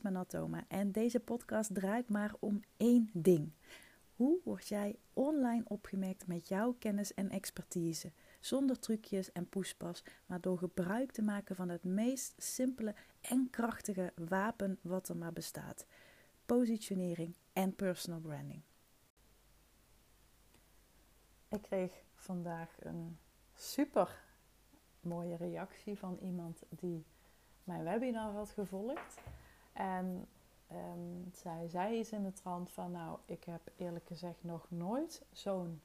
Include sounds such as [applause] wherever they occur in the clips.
Is Manatoma en deze podcast draait maar om één ding. Hoe word jij online opgemerkt met jouw kennis en expertise? Zonder trucjes en poespas, maar door gebruik te maken van het meest simpele en krachtige wapen wat er maar bestaat: positionering en personal branding. Ik kreeg vandaag een super mooie reactie van iemand die mijn webinar had gevolgd. En um, zij zei iets in de trant van, nou, ik heb eerlijk gezegd nog nooit zo'n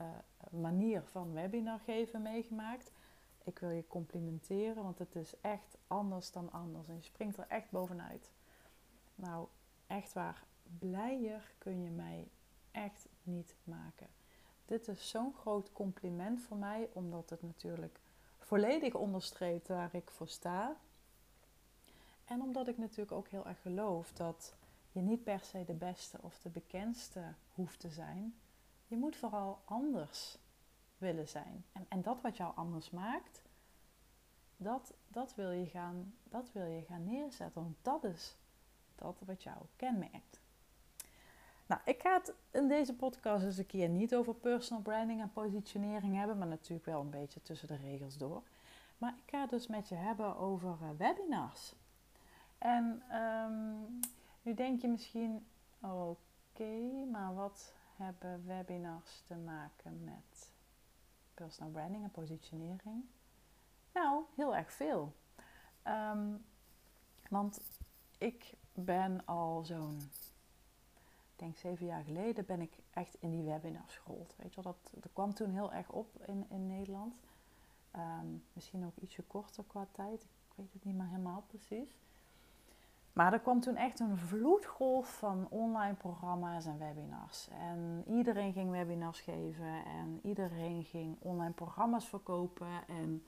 uh, manier van webinar geven meegemaakt. Ik wil je complimenteren, want het is echt anders dan anders. En je springt er echt bovenuit. Nou, echt waar, blijer kun je mij echt niet maken. Dit is zo'n groot compliment voor mij, omdat het natuurlijk volledig onderstreept waar ik voor sta. En omdat ik natuurlijk ook heel erg geloof dat je niet per se de beste of de bekendste hoeft te zijn. Je moet vooral anders willen zijn. En, en dat wat jou anders maakt, dat, dat, wil je gaan, dat wil je gaan neerzetten. Want dat is dat wat jou kenmerkt. Nou, ik ga het in deze podcast eens een keer niet over personal branding en positionering hebben, maar natuurlijk wel een beetje tussen de regels door. Maar ik ga het dus met je hebben over eh, webinars. En um, nu denk je misschien, oké, maar wat hebben webinars te maken met personal branding en positionering? Nou, heel erg veel. Um, want ik ben al zo'n, denk zeven jaar geleden, ben ik echt in die webinars gerold. Weet je wel, dat, dat kwam toen heel erg op in, in Nederland. Um, misschien ook ietsje korter qua tijd. Ik weet het niet meer helemaal precies. Maar er kwam toen echt een vloedgolf van online programma's en webinars. En iedereen ging webinars geven en iedereen ging online programma's verkopen. En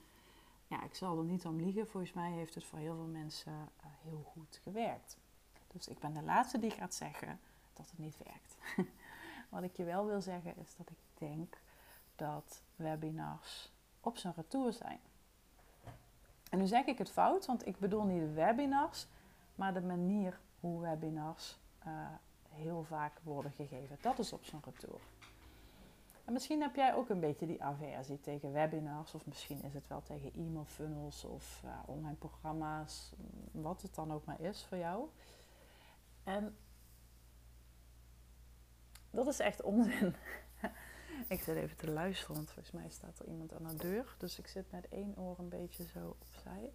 ja, ik zal er niet om liegen, volgens mij heeft het voor heel veel mensen uh, heel goed gewerkt. Dus ik ben de laatste die gaat zeggen dat het niet werkt. [laughs] Wat ik je wel wil zeggen is dat ik denk dat webinars op zijn retour zijn. En nu zeg ik het fout, want ik bedoel niet webinars, maar de manier hoe webinars uh, heel vaak worden gegeven. Dat is op zijn retour. En misschien heb jij ook een beetje die aversie tegen webinars, of misschien is het wel tegen e-mail funnels of uh, online programma's, wat het dan ook maar is voor jou. En dat is echt onzin. [laughs] ik zit even te luisteren, want volgens mij staat er iemand aan de deur. Dus ik zit met één oor een beetje zo opzij.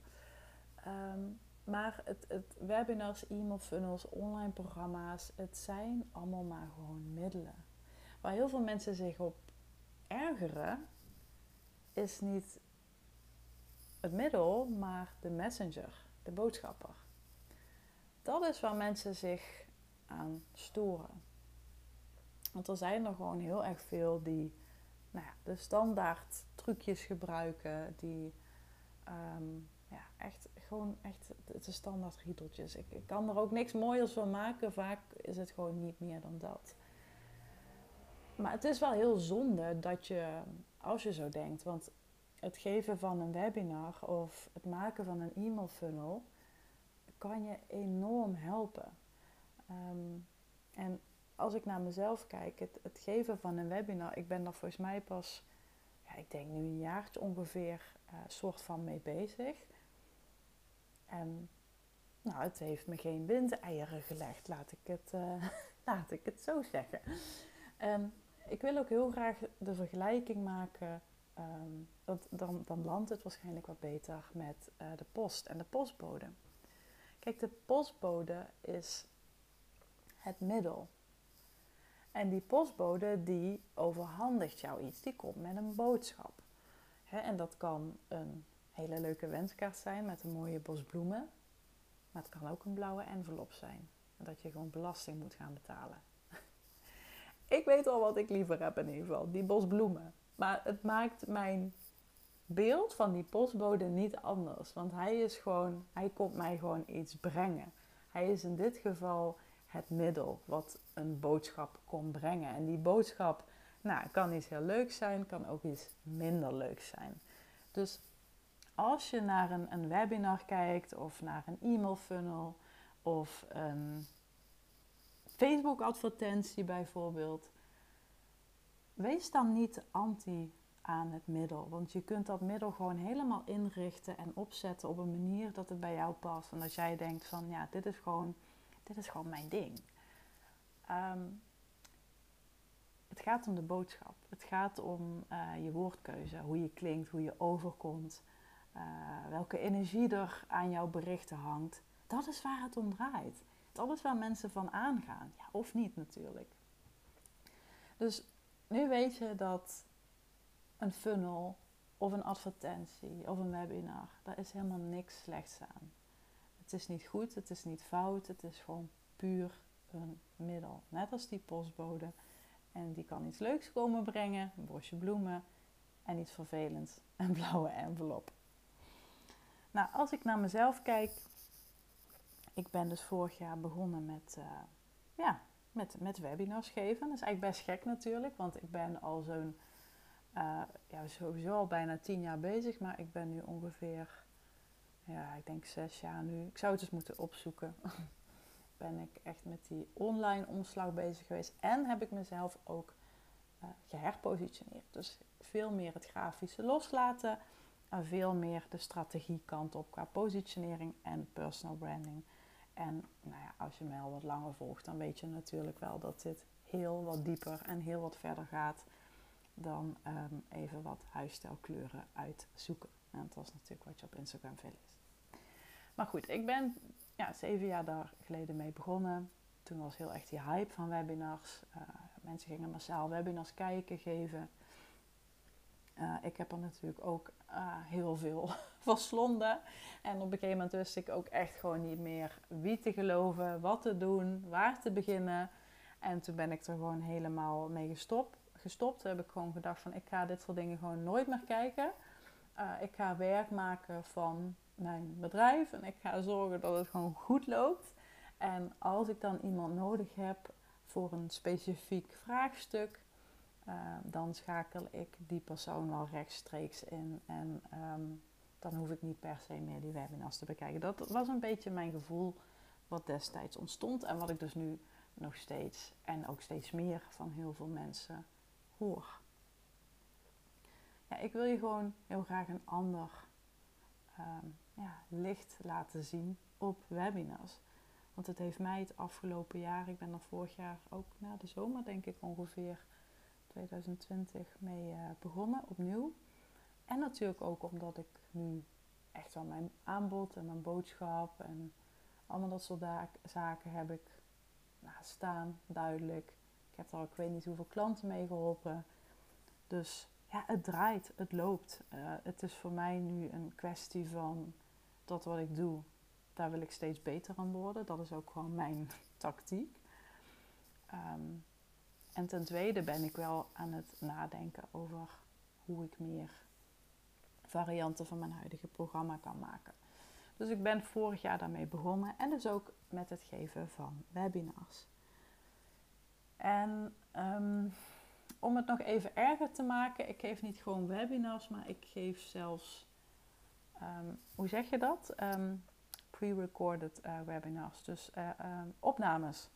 Um, maar het, het webinars, e-mail funnels, online programma's, het zijn allemaal maar gewoon middelen. Waar heel veel mensen zich op ergeren, is niet het middel, maar de messenger, de boodschapper. Dat is waar mensen zich aan storen. Want er zijn er gewoon heel erg veel die nou ja, de standaard trucjes gebruiken, die ja, echt gewoon echt de standaard riedeltjes. Ik, ik, kan er ook niks mooiers van maken. Vaak is het gewoon niet meer dan dat. Maar het is wel heel zonde dat je, als je zo denkt, want het geven van een webinar of het maken van een e-mail funnel kan je enorm helpen. Um, en als ik naar mezelf kijk, het, het, geven van een webinar, ik ben daar volgens mij pas, ja, ik denk nu een jaartje ongeveer, uh, soort van mee bezig. En nou, het heeft me geen windeieren gelegd, laat ik het, uh, [laughs] laat ik het zo zeggen. En ik wil ook heel graag de vergelijking maken, um, want dan, dan landt het waarschijnlijk wat beter met uh, de post en de postbode. Kijk, de postbode is het middel. En die postbode die overhandigt jou iets, die komt met een boodschap. en dat kan een hele leuke wenskaart zijn met een mooie bos bloemen. Maar het kan ook een blauwe envelop zijn. Dat je gewoon belasting moet gaan betalen. [laughs] ik weet al wat ik liever heb in ieder geval. Die bos bloemen. Maar het maakt mijn beeld van die postbode niet anders. Want hij is gewoon, hij komt mij gewoon iets brengen. Hij is in dit geval het middel wat een boodschap kon brengen. En die boodschap, nou, kan iets heel leuks zijn, kan ook iets minder leuks zijn. Dus als je naar een, een webinar kijkt of naar een e-mail funnel of een Facebook-advertentie bijvoorbeeld. Wees dan niet anti aan het middel, want je kunt dat middel gewoon helemaal inrichten en opzetten op een manier dat het bij jou past. En als jij denkt van ja, dit is gewoon, dit is gewoon mijn ding. Ehm, het gaat om de boodschap. Het gaat om uh, je woordkeuze, hoe je klinkt, hoe je overkomt, uh, welke energie er aan jouw berichten hangt. Dat is waar het om draait. Dat is waar mensen van aangaan. Of niet natuurlijk. Dus nu weet je dat een funnel of een advertentie of een webinar, daar is helemaal niks slechts aan. Het is niet goed, het is niet fout, het is gewoon puur een middel. Net als die postbode. En die kan iets leuks komen brengen, een bosje bloemen en iets vervelends, een blauwe envelop. Nou, als ik naar mezelf kijk, ik ben dus vorig jaar begonnen met, uh, ja, met, met webinars geven. Dat is eigenlijk best gek natuurlijk, want ik ben al zo'n, uh, ja, sowieso al bijna tien jaar bezig, maar ik ben nu ongeveer, ja, ik denk zes jaar nu. Ik zou het dus moeten opzoeken. [laughs] ben ik echt met die online omslag bezig geweest en heb ik mezelf ook uh, geherpositioneerd. Dus veel meer het grafische loslaten en veel meer de strategiekant op qua positionering en personal branding. En nou ja, als je mij al wat langer volgt, dan weet je natuurlijk wel dat dit heel wat dieper en heel wat verder gaat dan um, even wat huisstijlkleuren uitzoeken. En dat was natuurlijk wat je op Instagram veel leest. Maar goed, ik ben ja, zeven jaar daar geleden mee begonnen. Toen was heel echt die hype van webinars. Uh, mensen gingen massaal webinars kijken, geven. Uh, ik heb er natuurlijk ook heel veel [laughs] verslonden. En op een gegeven moment wist ik ook echt gewoon niet meer wie te geloven, wat te doen, waar te beginnen. En toen ben ik er gewoon helemaal mee gestopt. gestopt. Toen heb ik gewoon gedacht van ik ga dit soort dingen gewoon nooit meer kijken. Uh, ik ga werk maken van mijn bedrijf en ik ga zorgen dat het gewoon goed loopt. En als ik dan iemand nodig heb voor een specifiek vraagstuk, uh, dan schakel ik die persoon wel rechtstreeks in. En um, dan hoef ik niet per se meer die webinars te bekijken. Dat was een beetje mijn gevoel wat destijds ontstond en wat ik dus nu nog steeds en ook steeds meer van heel veel mensen hoor. Ja, ik wil je gewoon heel graag een ander um, ja, licht laten zien op webinars. Want het heeft mij het afgelopen jaar, ik ben er vorig jaar ook na de zomer denk ik ongeveer 2020 mee uh, begonnen opnieuw. En natuurlijk ook omdat ik nu echt wel mijn aanbod en mijn boodschap en allemaal dat soort zaken heb ik staan, duidelijk. Ik heb er ook, ik weet niet hoeveel klanten mee geholpen. Dus ja, het draait, het loopt. Uh, het is voor mij nu een kwestie van dat wat ik doe, daar wil ik steeds beter aan worden. Dat is ook gewoon mijn [laughs] tactiek. Um, en ten tweede ben ik wel aan het nadenken over hoe ik meer varianten van mijn huidige programma kan maken. Dus ik ben vorig jaar daarmee begonnen en dus ook met het geven van webinars. En um, om het nog even erger te maken, ik geef niet gewoon webinars, maar ik geef zelfs, um, hoe zeg je dat? Um, Pre-recorded uh, webinars, dus uh, opnames.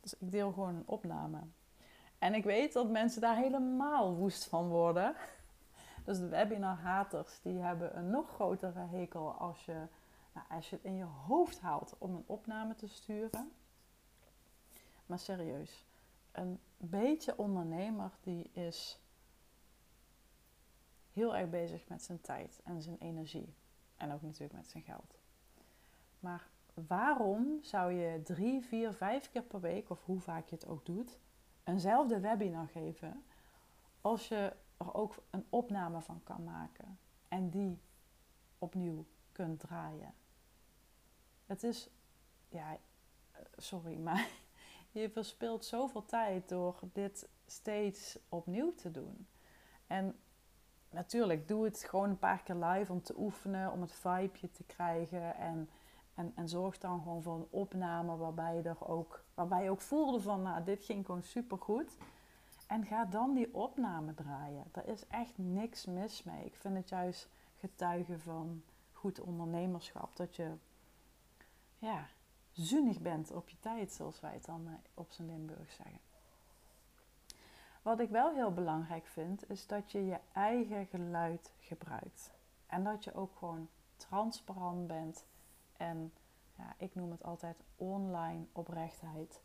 Dus ik deel gewoon een opname. En ik weet dat mensen daar helemaal woest van worden. Dus de webinar-haters die hebben een nog grotere hekel als je, nou, als je het in je hoofd haalt om een opname te sturen. Maar serieus, een beetje ondernemer die is heel erg bezig met zijn tijd en zijn energie. En ook natuurlijk met zijn geld. Maar waarom zou je drie, vier, vijf keer per week, of hoe vaak je het ook doet, eenzelfde webinar geven als je er ook een opname van kan maken en die opnieuw kunt draaien. Het is, ja, sorry, maar [laughs] je verspilt zoveel tijd door dit steeds opnieuw te doen. En natuurlijk, doe het gewoon een paar keer live om te oefenen, om het vibeje te krijgen. En, en, en zorg dan gewoon voor een opname waarbij je, er ook, waarbij je ook voelde van, nou, dit ging gewoon supergoed. En ga dan die opname draaien. Daar is echt niks mis mee. Ik vind het juist getuigen van goed ondernemerschap. Dat je ja, zuinig bent op je tijd, zoals wij het dan op zijn Limburg zeggen. Wat ik wel heel belangrijk vind, is dat je je eigen geluid gebruikt. En dat je ook gewoon transparant bent. En ja, ik noem het altijd online oprechtheid.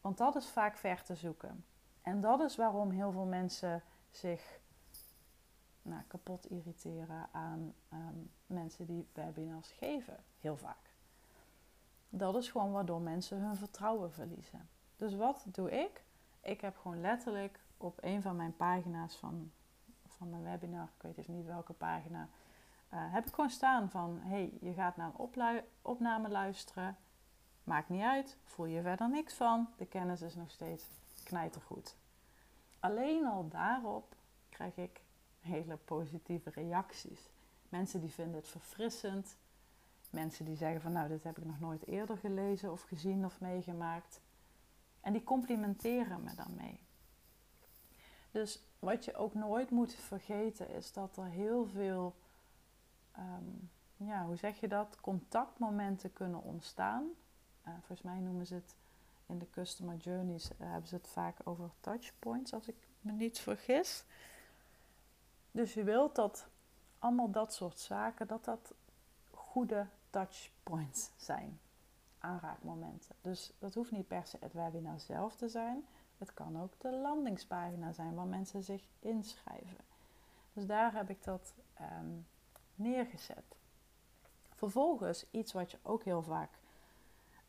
Want dat is vaak ver te zoeken. En dat is waarom heel veel mensen zich nou, kapot irriteren aan mensen die webinars geven. Heel vaak. Dat is gewoon waardoor mensen hun vertrouwen verliezen. Dus wat doe ik? Ik heb gewoon letterlijk op een van mijn pagina's van, van mijn webinar, ik weet even niet welke pagina, uh, heb ik gewoon staan van: hey, je gaat naar een opname luisteren. Maakt niet uit, voel je verder niks van. De kennis is nog steeds knijtergoed. Alleen al daarop krijg ik hele positieve reacties. Mensen die vinden het verfrissend. Mensen die zeggen van nou, dit heb ik nog nooit eerder gelezen of gezien of meegemaakt. En die complimenteren me dan mee. Dus wat je ook nooit moet vergeten is dat er heel veel, ehm, ja, hoe zeg je dat, contactmomenten kunnen ontstaan. Uh, volgens mij noemen ze het in de customer journeys, uh, hebben ze het vaak over touchpoints, als ik me niet vergis. Dus je wilt dat allemaal dat soort zaken, dat dat goede touchpoints zijn aanraakmomenten. Dus dat hoeft niet per se het webinar zelf te zijn. Het kan ook de landingspagina zijn waar mensen zich inschrijven. Dus daar heb ik dat ehm, neergezet. Vervolgens, iets wat je ook heel vaak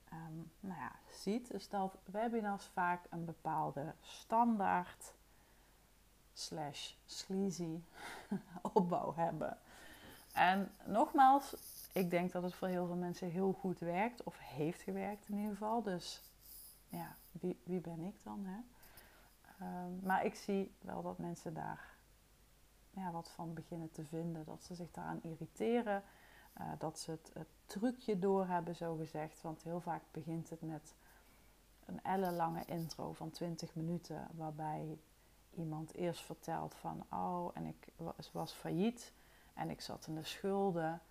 ehm, nou ja, ziet, is dat webinars vaak een bepaalde standaard slash sleazy [laughs] opbouw hebben. En nogmaals, ik denk dat het voor heel veel mensen heel goed werkt, of heeft gewerkt in ieder geval. Dus ja, wie, wie ben ik dan? Hè? Ehm, maar ik zie wel dat mensen daar ja, wat van beginnen te vinden. Dat ze zich daaraan irriteren. Uh, dat ze het, het, trucje doorhebben, zo gezegd. Want heel vaak begint het met een ellenlange intro van 20 minuten. Waarbij iemand eerst vertelt van... Oh, en ik was, failliet. En ik zat in de schulden.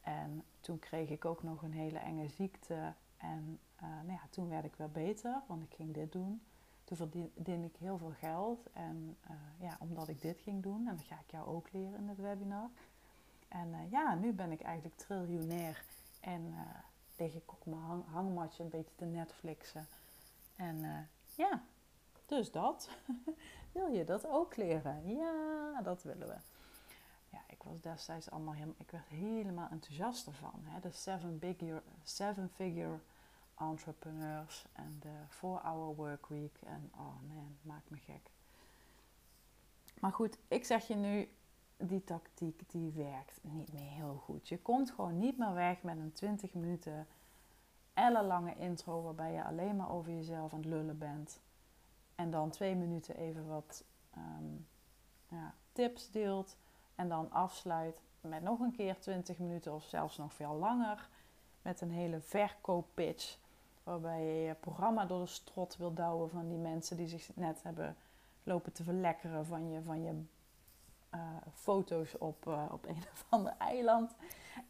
En toen kreeg ik ook nog een hele enge ziekte. En uh, nou ja, toen werd ik wel beter, want ik ging dit doen. Toen verdiende ik heel veel geld. En uh, ja, omdat ik dit ging doen, en dat ga ik jou ook leren in het webinar. En uh, ja, nu ben ik eigenlijk triljonair. En lig ik op mijn hang hangmatje een beetje te Netflixen. En ja, dus dat. [laughs] Wil je dat ook leren? Ja, dat willen we was destijds allemaal helemaal, ik werd helemaal enthousiast ervan. Hè? De seven figure, seven figure entrepreneurs en de 4-hour work week. En oh man, maakt me gek. Maar goed, ik zeg je nu, die tactiek die werkt niet meer heel goed. Je komt gewoon niet meer weg met een 20 minuten ellenlange intro waarbij je alleen maar over jezelf aan het lullen bent. En dan twee minuten even wat um, ja, tips deelt. En dan afsluit met nog een keer 20 minuten of zelfs nog veel langer. Met een hele verkooppitch. Waarbij je je programma door de strot wil douwen van die mensen die zich net hebben lopen te verlekkeren van je, van je uh, foto's op, uh, op [laughs] een of ander eiland.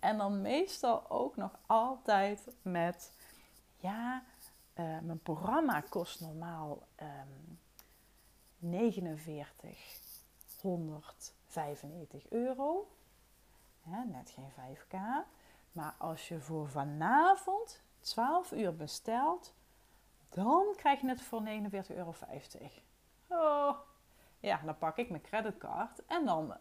En dan meestal ook nog altijd met, ja, uh, mijn programma kost normaal um, 4900 95 euro. net geen 5k. Maar als je voor vanavond 12 uur bestelt, dan krijg je het voor 49,50 euro. Oh, ja, dan pak ik mijn creditcard en dan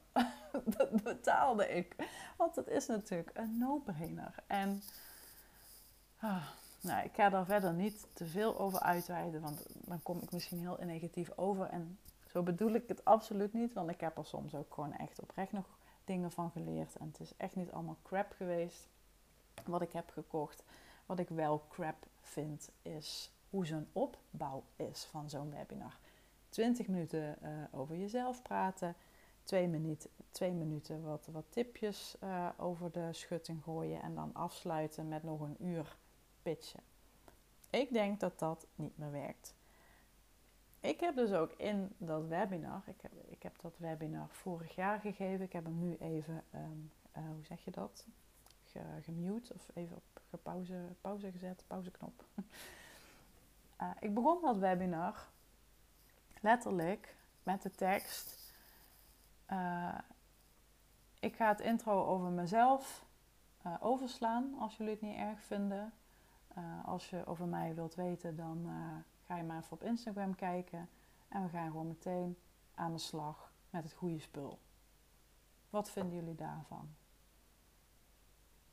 [laughs] betaalde ik. Want het is natuurlijk een no-brainer. En ah, nou, ik ga daar verder niet te veel over uitweiden, want dan kom ik misschien heel negatief over. En zo bedoel ik het absoluut niet, want ik heb er soms ook gewoon echt oprecht nog dingen van geleerd. En het is echt niet allemaal crap geweest wat ik heb gekocht. Wat ik wel crap vind, is hoe zo'n opbouw is van zo'n webinar. 20 minuten uh, over jezelf praten, 2 minuten, twee minuten wat, wat tipjes uh, over de schutting gooien en dan afsluiten met nog een uur pitchen. Ik denk dat dat niet meer werkt. Ik heb dus ook in dat webinar, ik heb, ik heb dat webinar vorig jaar gegeven. Ik heb hem nu even, um, hoe zeg je dat, Ge, gemute of even pauze, pauze gezet, pauzeknop. Uh, [laughs] ik begon dat webinar letterlijk met de tekst. Uh, ik ga het intro over mezelf uh, overslaan als jullie het niet erg vinden. als je over mij wilt weten, dan ga je maar even op Instagram kijken. En we gaan gewoon meteen aan de slag met het goede spul. Wat vinden jullie daarvan?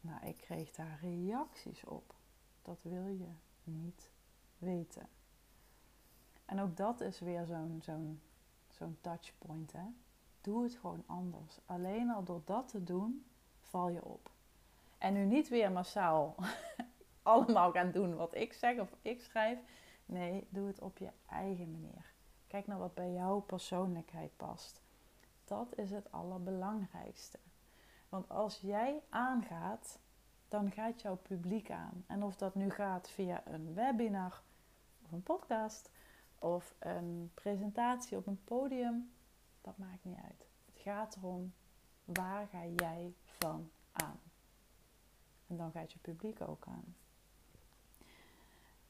Nou, ik kreeg daar reacties op. Dat wil je niet weten. En ook dat is weer zo'n touchpoint. Hè? Doe het gewoon anders. Alleen al door dat te doen, val je op. En nu niet weer massaal [laughs] allemaal gaan doen wat ik zeg of ik schrijf. Nee, doe het op je eigen manier. Kijk naar wat bij jouw persoonlijkheid past. Dat is het allerbelangrijkste. Want als jij aangaat, dan gaat jouw publiek aan. En of dat nu gaat via een webinar of een podcast of een presentatie op een podium, dat maakt niet uit. Het gaat erom, waar ga jij van aan? En dan gaat je publiek ook aan.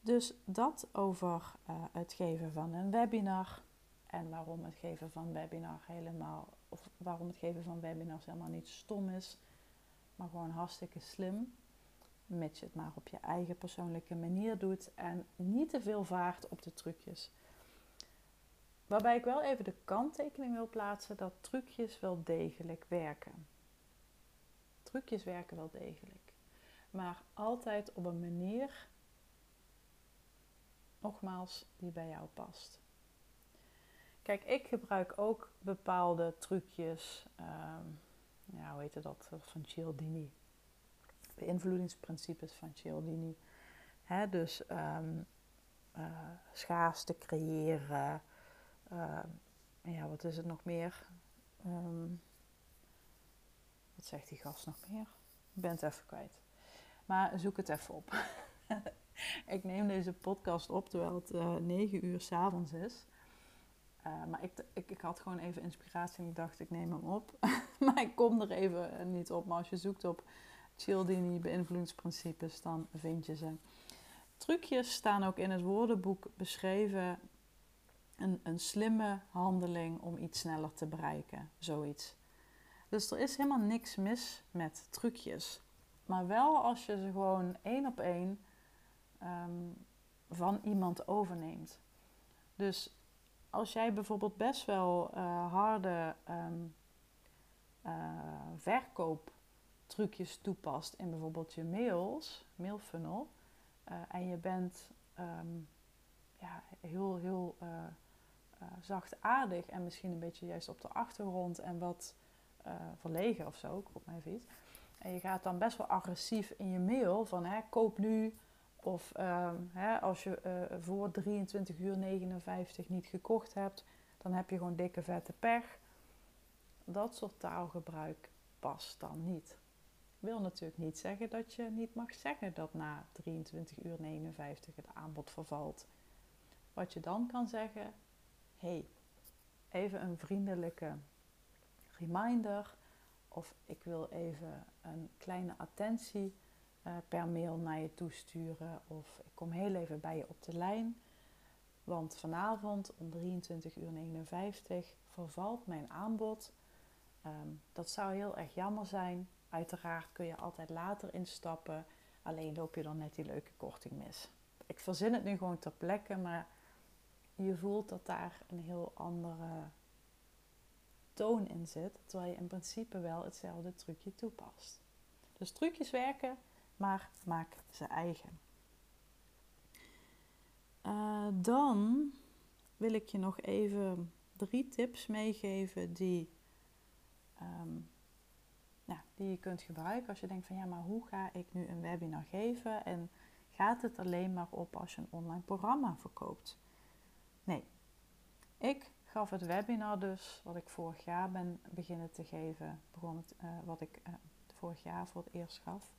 Dus dat over uh, het geven van een webinar en waarom het geven van webinar helemaal, of waarom het geven van webinars helemaal niet stom is, maar gewoon hartstikke slim. Mits je het maar op je eigen persoonlijke manier doet en niet te veel vaart op de trucjes. Waarbij ik wel even de kanttekening wil plaatsen dat trucjes wel degelijk werken. Trucjes werken wel degelijk. Maar altijd op een manier, nogmaals, die bij jou past. Kijk, ik gebruik ook bepaalde trucjes. Um, ja, hoe heet dat? Van Cialdini. Beïnvloedingsprincipes van Cialdini. Dus um, uh, schaarste creëren. Uh, ja, wat is het nog meer? Wat zegt die gast nog meer? Ik ben het even kwijt. Maar zoek het even op. [laughs] ik neem deze podcast op terwijl het uh, 9 uur s'avonds is. Uh, maar ik, ik, ik, had gewoon even inspiratie en ik dacht, ik neem hem op. [laughs] maar ik kom er even niet op. Maar als je zoekt op Cialdini beïnvloedingsprincipes, dan vind je ze. Trucjes staan ook in het woordenboek beschreven. Een, een slimme handeling om iets sneller te bereiken. Zoiets. Dus er is helemaal niks mis met trucjes. Maar wel als je ze gewoon één op één um, van iemand overneemt. Dus als jij bijvoorbeeld best wel uh, harde um, verkooptrucjes toepast in bijvoorbeeld je mails, mailfunnel, uh, en je bent um, ja, heel, heel zachtaardig en misschien een beetje juist op de achtergrond en wat verlegen of zo, op mijn fiets. En je gaat dan best wel agressief in je mail van hè, koop nu of uh, hè, als je uh, voor 23 uur 59 niet gekocht hebt, dan heb je gewoon dikke vette pech. Dat soort taalgebruik past dan niet. Wil natuurlijk niet zeggen dat je niet mag zeggen dat na 23 uur 59 het aanbod vervalt. Wat je dan kan zeggen, hey, even een vriendelijke reminder of ik wil even een kleine attentie uh, per mail naar je toesturen. Of ik kom heel even bij je op de lijn. Want vanavond om 23 uur 59 vervalt mijn aanbod. Um, dat zou heel erg jammer zijn. Uiteraard kun je altijd later instappen. Alleen loop je dan net die leuke korting mis. Ik verzin het nu gewoon ter plekke, maar je voelt dat daar een heel andere toon in zit. Terwijl je in principe wel hetzelfde trucje toepast. Dus trucjes werken, maar maak ze eigen. Uh, dan wil ik je nog even drie tips meegeven die, ja, die je kunt gebruiken als je denkt van ja, maar hoe ga ik nu een webinar geven en gaat het alleen maar op als je een online programma verkoopt? Nee, ik gaf het webinar dus, wat ik vorig jaar ben beginnen te geven, begon het, uh, wat ik uh, vorig jaar voor het eerst gaf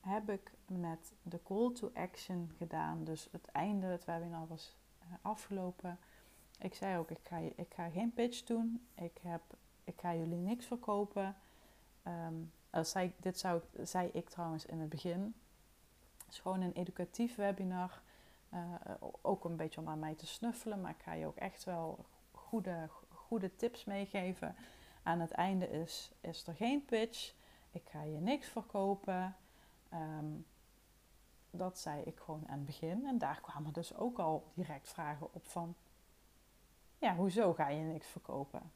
heb ik met de call to action gedaan. Dus het einde, het webinar was uh, afgelopen. Ik zei ook, ik ga, ik ga geen pitch doen. Ik, heb, ik ga jullie niks verkopen. Um, zei, dit zou, zei ik trouwens in het begin. Het is gewoon een educatief webinar. Uh, ook een beetje om aan mij te snuffelen, maar ik ga je ook echt wel goede, goede tips meegeven. Aan het einde is, is er geen pitch. Ik ga je niks verkopen. Um, dat zei ik gewoon aan het begin. En daar kwamen dus ook al direct vragen op van... Ja, hoezo ga je niks verkopen?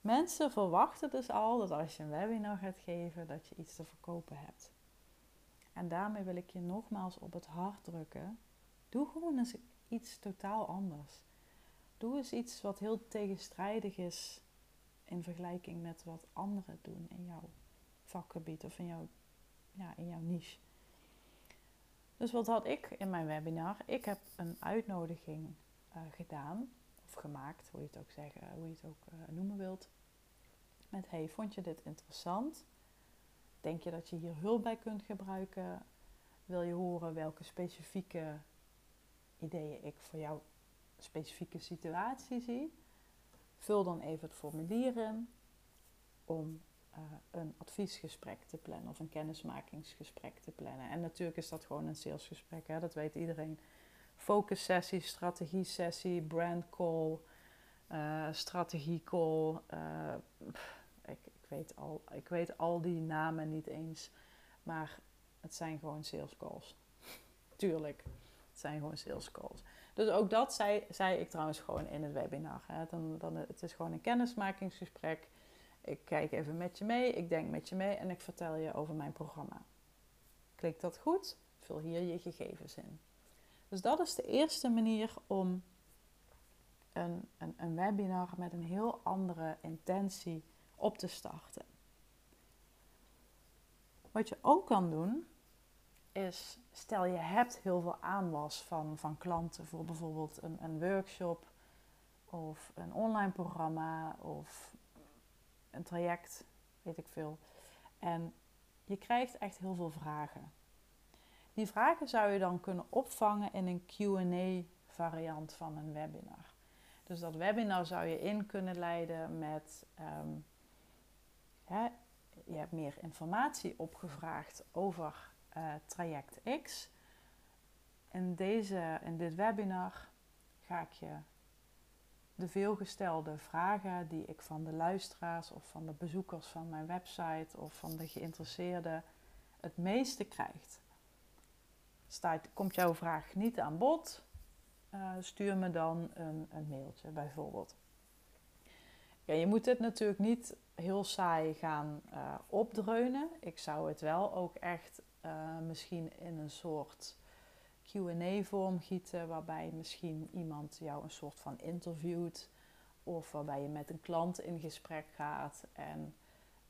Mensen verwachten dus al dat als je een webinar gaat geven, dat je iets te verkopen hebt. En daarmee wil ik je nogmaals op het hart drukken. Doe gewoon eens iets totaal anders. Doe eens iets wat heel tegenstrijdig is in vergelijking met wat anderen doen in jouw vakgebied of in jouw, in jouw niche. Dus wat had ik in mijn webinar? Ik heb een uitnodiging uh, gedaan, of gemaakt, hoe je het ook zeggen, hoe je het ook uh, noemen wilt. Met hey, vond je dit interessant? Denk je dat je hier hulp bij kunt gebruiken? Wil je horen welke specifieke ideeën ik voor jouw specifieke situatie zie? Vul dan even het formulier in om een adviesgesprek te plannen of een kennismakingsgesprek te plannen. En natuurlijk is dat gewoon een salesgesprek, hè? dat weet iedereen. Focus sessie, strategie sessie, brand call, uh, strategie call. Uh, ik, ik, weet al, ik weet al die namen niet eens, maar het zijn gewoon sales calls. [laughs] Tuurlijk, het zijn gewoon sales calls. Dus ook dat zei, zei ik trouwens gewoon in het webinar. Hè. Dan, dan, het is gewoon een kennismakingsgesprek. Ik kijk even met je mee, ik denk met je mee en ik vertel je over mijn programma. Klik dat goed? Vul hier je gegevens in. Dus dat is de eerste manier om een, een, een webinar met een heel andere intentie op te starten. Wat je ook kan doen, is stel je hebt heel veel aanwas van, van klanten voor bijvoorbeeld een, een workshop of een online programma of een traject, weet ik veel. En je krijgt echt heel veel vragen. Die vragen zou je dan kunnen opvangen in een QA variant van een webinar. Dus dat webinar zou je in kunnen leiden met. Ehm, je hebt meer informatie opgevraagd over uh, traject X. In, deze, in dit webinar ga ik je de veelgestelde vragen die ik van de luisteraars of van de bezoekers van mijn website of van de geïnteresseerden het meeste krijgt. Staat, komt jouw vraag niet aan bod, uh, stuur me dan een, een, mailtje bijvoorbeeld. Ja, je moet dit natuurlijk niet heel saai gaan uh, opdreunen. Ik zou het wel ook echt uh, misschien in een soort QA-vorm gieten, waarbij misschien iemand jou een soort van interviewt, of waarbij je met een klant in gesprek gaat en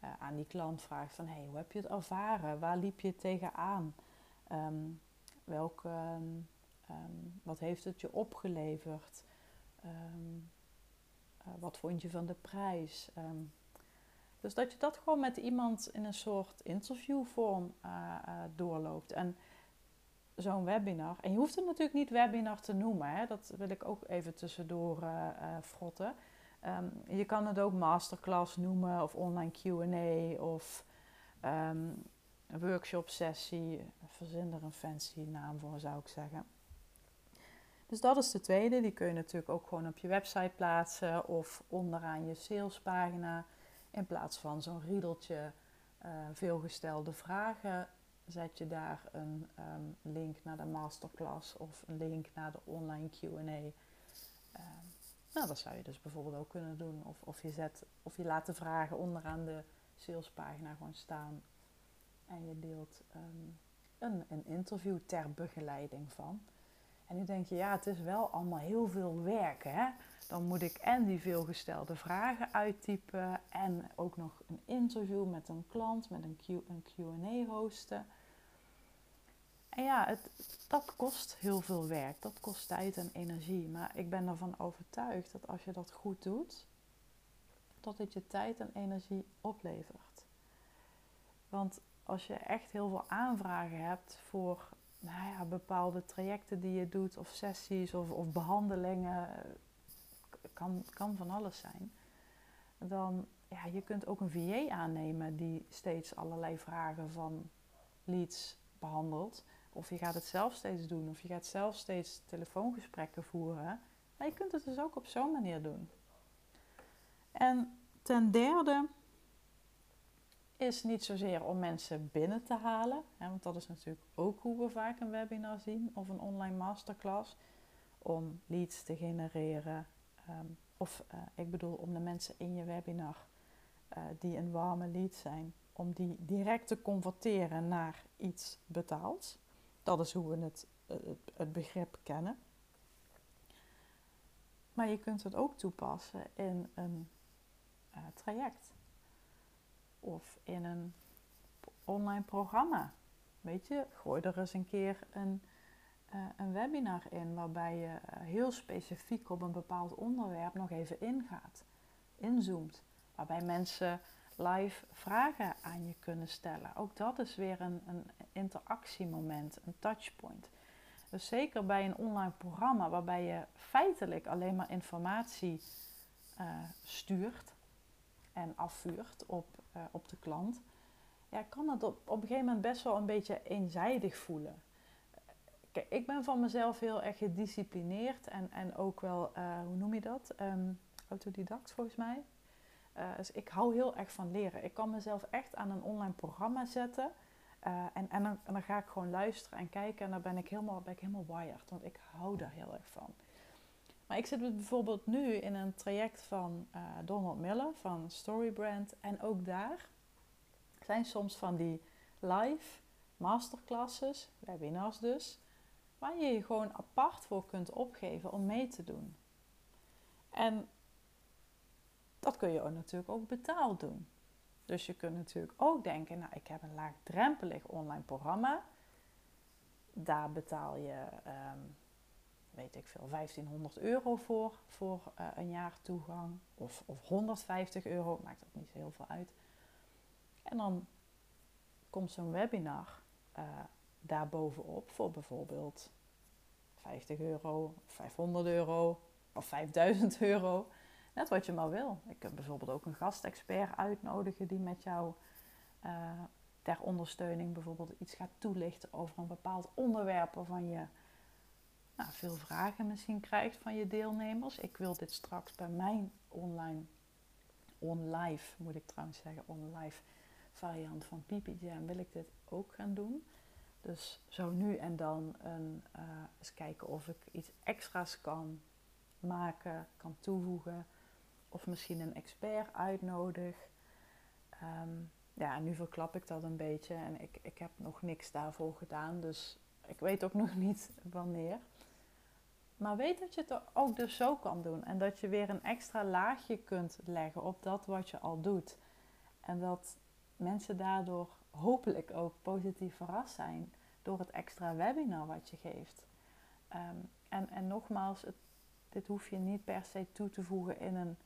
uh, aan die klant vraagt van hey, hoe heb je het ervaren? Waar liep je tegenaan? Um, welke, um, wat heeft het je opgeleverd? Uh, wat vond je van de prijs? dus dat je dat gewoon met iemand in een soort interviewvorm uh, doorloopt. En zo'n webinar. En je hoeft het natuurlijk niet webinar te noemen. Hè? Dat wil ik ook even tussendoor uh, frotten. Um, je kan het ook masterclass noemen of online Q&A of um, workshop sessie. Verzin er een fancy naam voor zou ik zeggen. Dus dat is de tweede. Die kun je natuurlijk ook gewoon op je website plaatsen of onderaan je salespagina. In plaats van zo'n riedeltje uh, veelgestelde vragen zet je daar een um, link naar de masterclass of een link naar de online QA. Um, nou, dat zou je dus bijvoorbeeld ook kunnen doen. Of, of, je zet, of je laat de vragen onderaan de salespagina gewoon staan en je deelt um, een, een interview ter begeleiding van. En nu denk je, ja, het is wel allemaal heel veel werk, hè? Dan moet ik en die veelgestelde vragen uittypen en ook nog een interview met een klant, met een, Q&A hosten. En ja, het, dat kost heel veel werk. Dat kost tijd en energie. Maar ik ben ervan overtuigd dat als je dat goed doet, dat het je tijd en energie oplevert. Want als je echt heel veel aanvragen hebt voor nou ja, bepaalde trajecten die je doet, of sessies of, of behandelingen, kan, kan van alles zijn. Dan ja, je kunt ook een VA aannemen die steeds allerlei vragen van leads behandelt Of je gaat het zelf steeds doen. Of je gaat zelf steeds telefoongesprekken voeren. Maar je kunt het dus ook op zo'n manier doen. En ten derde is niet zozeer om mensen binnen te halen. Hè, want dat is natuurlijk ook hoe we vaak een webinar zien of een online masterclass. Om leads te genereren. Ehm, of uh, ik bedoel om de mensen in je webinar uh, die een warme lead zijn, om die direct te converteren naar iets betaald. Dat is hoe we het, het, het begrip kennen. Maar je kunt het ook toepassen in een traject of in een online programma. Weet je, gooi er eens een keer een, uh, een webinar in waarbij je uh, heel specifiek op een bepaald onderwerp nog even ingaat, inzoomt. Waarbij mensen live vragen aan je kunnen stellen. Ook dat is weer een, een interactiemoment, een touchpoint. Dus zeker bij een online programma waarbij je feitelijk alleen maar informatie uh, stuurt en afvuurt op, uh, op de klant, ja, kan het op, op een gegeven moment best wel een beetje eenzijdig voelen. Kijk, ik ben van mezelf heel erg gedisciplineerd en, en ook wel, uh, hoe noem je dat? Um, autodidact volgens mij. Uh, dus ik hou heel erg van leren. Ik kan mezelf echt aan een online programma zetten. En, en, dan, dan, ga ik gewoon luisteren en kijken en dan ben ik helemaal, ben ik helemaal wired. Want ik hou daar heel erg van. Maar ik zit bijvoorbeeld nu in een traject van uh, Donald Miller van Storybrand. En ook daar zijn soms van die live masterclasses, webinars dus, waar je je gewoon apart voor kunt opgeven om mee te doen. En dat kun je ook natuurlijk ook betaald doen. Dus je kunt natuurlijk ook denken, nou ik heb een laagdrempelig online programma. Daar betaal je, um, weet ik veel, 1500 euro voor, voor uh, een jaar toegang. Of, of 150 euro, maakt dat niet heel veel uit. En dan komt zo'n webinar uh, daar bovenop voor bijvoorbeeld 50 euro, 500 euro of 5000 euro. Net wat je maar wil. Ik kan bijvoorbeeld ook een gastexpert uitnodigen die met jou uh, ter ondersteuning bijvoorbeeld iets gaat toelichten over een bepaald onderwerp waarvan je nou, veel vragen misschien krijgt van je deelnemers. Ik wil dit straks bij mijn online, on-live moet ik trouwens zeggen, on-live variant van Pipi Jam wil ik dit ook gaan doen. Dus zo nu en dan een, uh, eens kijken of ik iets extra's kan maken, kan toevoegen of misschien een expert uitnodig. Um, ja, nu verklap ik dat een beetje en ik, ik heb nog niks daarvoor gedaan, dus ik weet ook nog niet wanneer. Maar weet dat je het ook dus zo kan doen en dat je weer een extra laagje kunt leggen op dat wat je al doet. En dat mensen daardoor hopelijk ook positief verrast zijn door het extra webinar wat je geeft. Um, en, en nogmaals, dit hoef je niet per se toe te voegen in een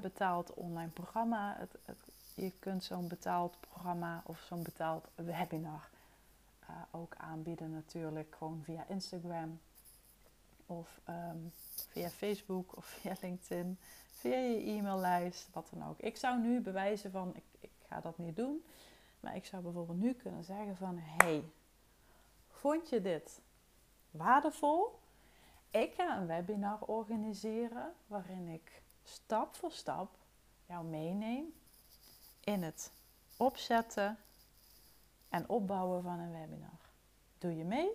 betaald online programma. Het, je kunt zo'n betaald programma of zo'n betaald webinar uh, ook aanbieden natuurlijk gewoon via Instagram of um, via Facebook of [laughs] via LinkedIn, via je e-maillijst, wat dan ook. Ik zou nu bewijzen van ik, ik ga dat niet doen, maar ik zou bijvoorbeeld nu kunnen zeggen van hey, vond je dit waardevol? Ik ga een webinar organiseren waarin ik stap voor stap jou meeneem in het opzetten en opbouwen van een webinar. Doe je mee?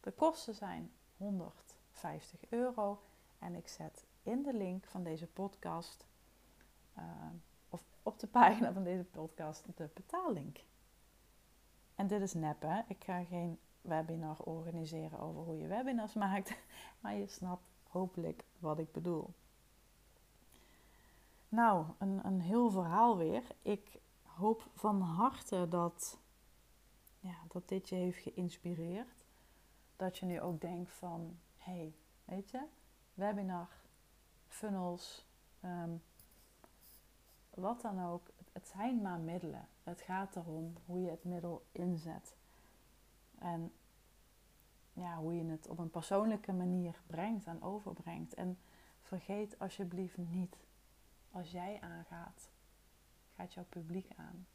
De kosten zijn 150 euro en ik zet in de link van deze podcast uh, of op de [laughs] pagina van deze podcast de betaallink. En dit is nep, hè? Ik ga geen webinar organiseren over hoe je webinars [laughs] maakt, maar je snapt hopelijk wat ik bedoel. Nou, een, een heel verhaal weer. Ik hoop van harte dat, ja, dat dit je heeft geïnspireerd. Dat je nu ook denkt van, hey, weet je, webinar, funnels, um, wat dan ook. Het zijn maar middelen. Het gaat erom hoe je het middel inzet. En ja, hoe je het op een persoonlijke manier brengt en overbrengt. En vergeet alsjeblieft niet als jij aangaat, gaat jouw publiek aan.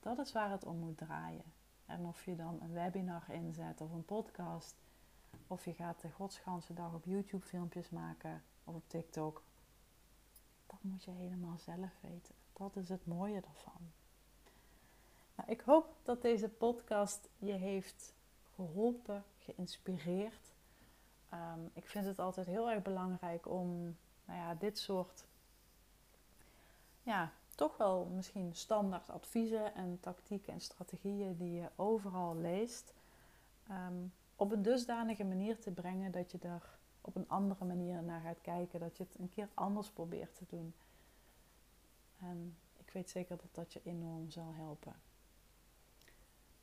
Dat is waar het om moet draaien. En of je dan een webinar inzet of een podcast. Of je gaat de godsganse dag op YouTube filmpjes maken of op TikTok. Dat moet je helemaal zelf weten. Dat is het mooie ervan. Nou, ik hoop dat deze podcast je heeft geholpen, geïnspireerd. Ehm, ik vind het altijd heel erg belangrijk om nou ja, dit soort ja, toch wel misschien standaard adviezen en tactieken en strategieën die je overal leest, ehm, op een dusdanige manier te brengen dat je er op een andere manier naar gaat kijken, dat je het een keer anders probeert te doen. En ik weet zeker dat dat je enorm zal helpen.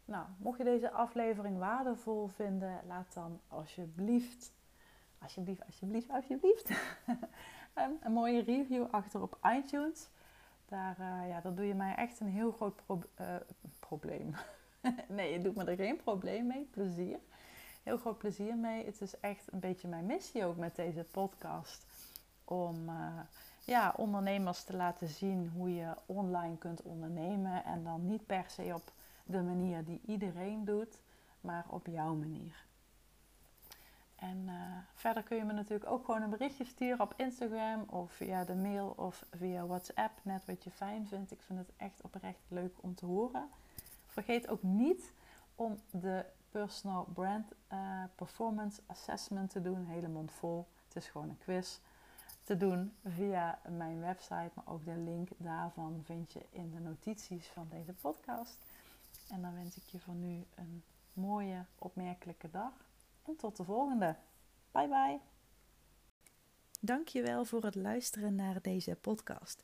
Nou, mocht je deze aflevering waardevol vinden, laat dan alsjeblieft, alsjeblieft, alsjeblieft, alsjeblieft, [laughs] een mooie review achter op iTunes. Daar, uh, ja, daar doe je mij echt een heel groot uh, probleem. [laughs] nee, je doet me er geen probleem mee. Plezier. Heel groot plezier mee. Het is echt een beetje mijn missie ook met deze podcast. Om uh, ja, ondernemers te laten zien hoe je online kunt ondernemen. En dan niet per se op de manier die iedereen doet, maar op jouw manier. En uh, verder kun je me natuurlijk ook gewoon een berichtje sturen op Instagram of via de mail of via WhatsApp. Net wat je fijn vindt. Ik vind het echt oprecht leuk om te horen. Vergeet ook niet om de Personal Brand uh, Performance Assessment te doen. Hele mond vol. Het is gewoon een quiz. Te doen via mijn website. Maar ook de link daarvan vind je in de notities van deze podcast. En dan wens ik je voor nu een mooie, opmerkelijke dag. En tot de volgende. Bye bye. Dankjewel voor het luisteren naar deze podcast.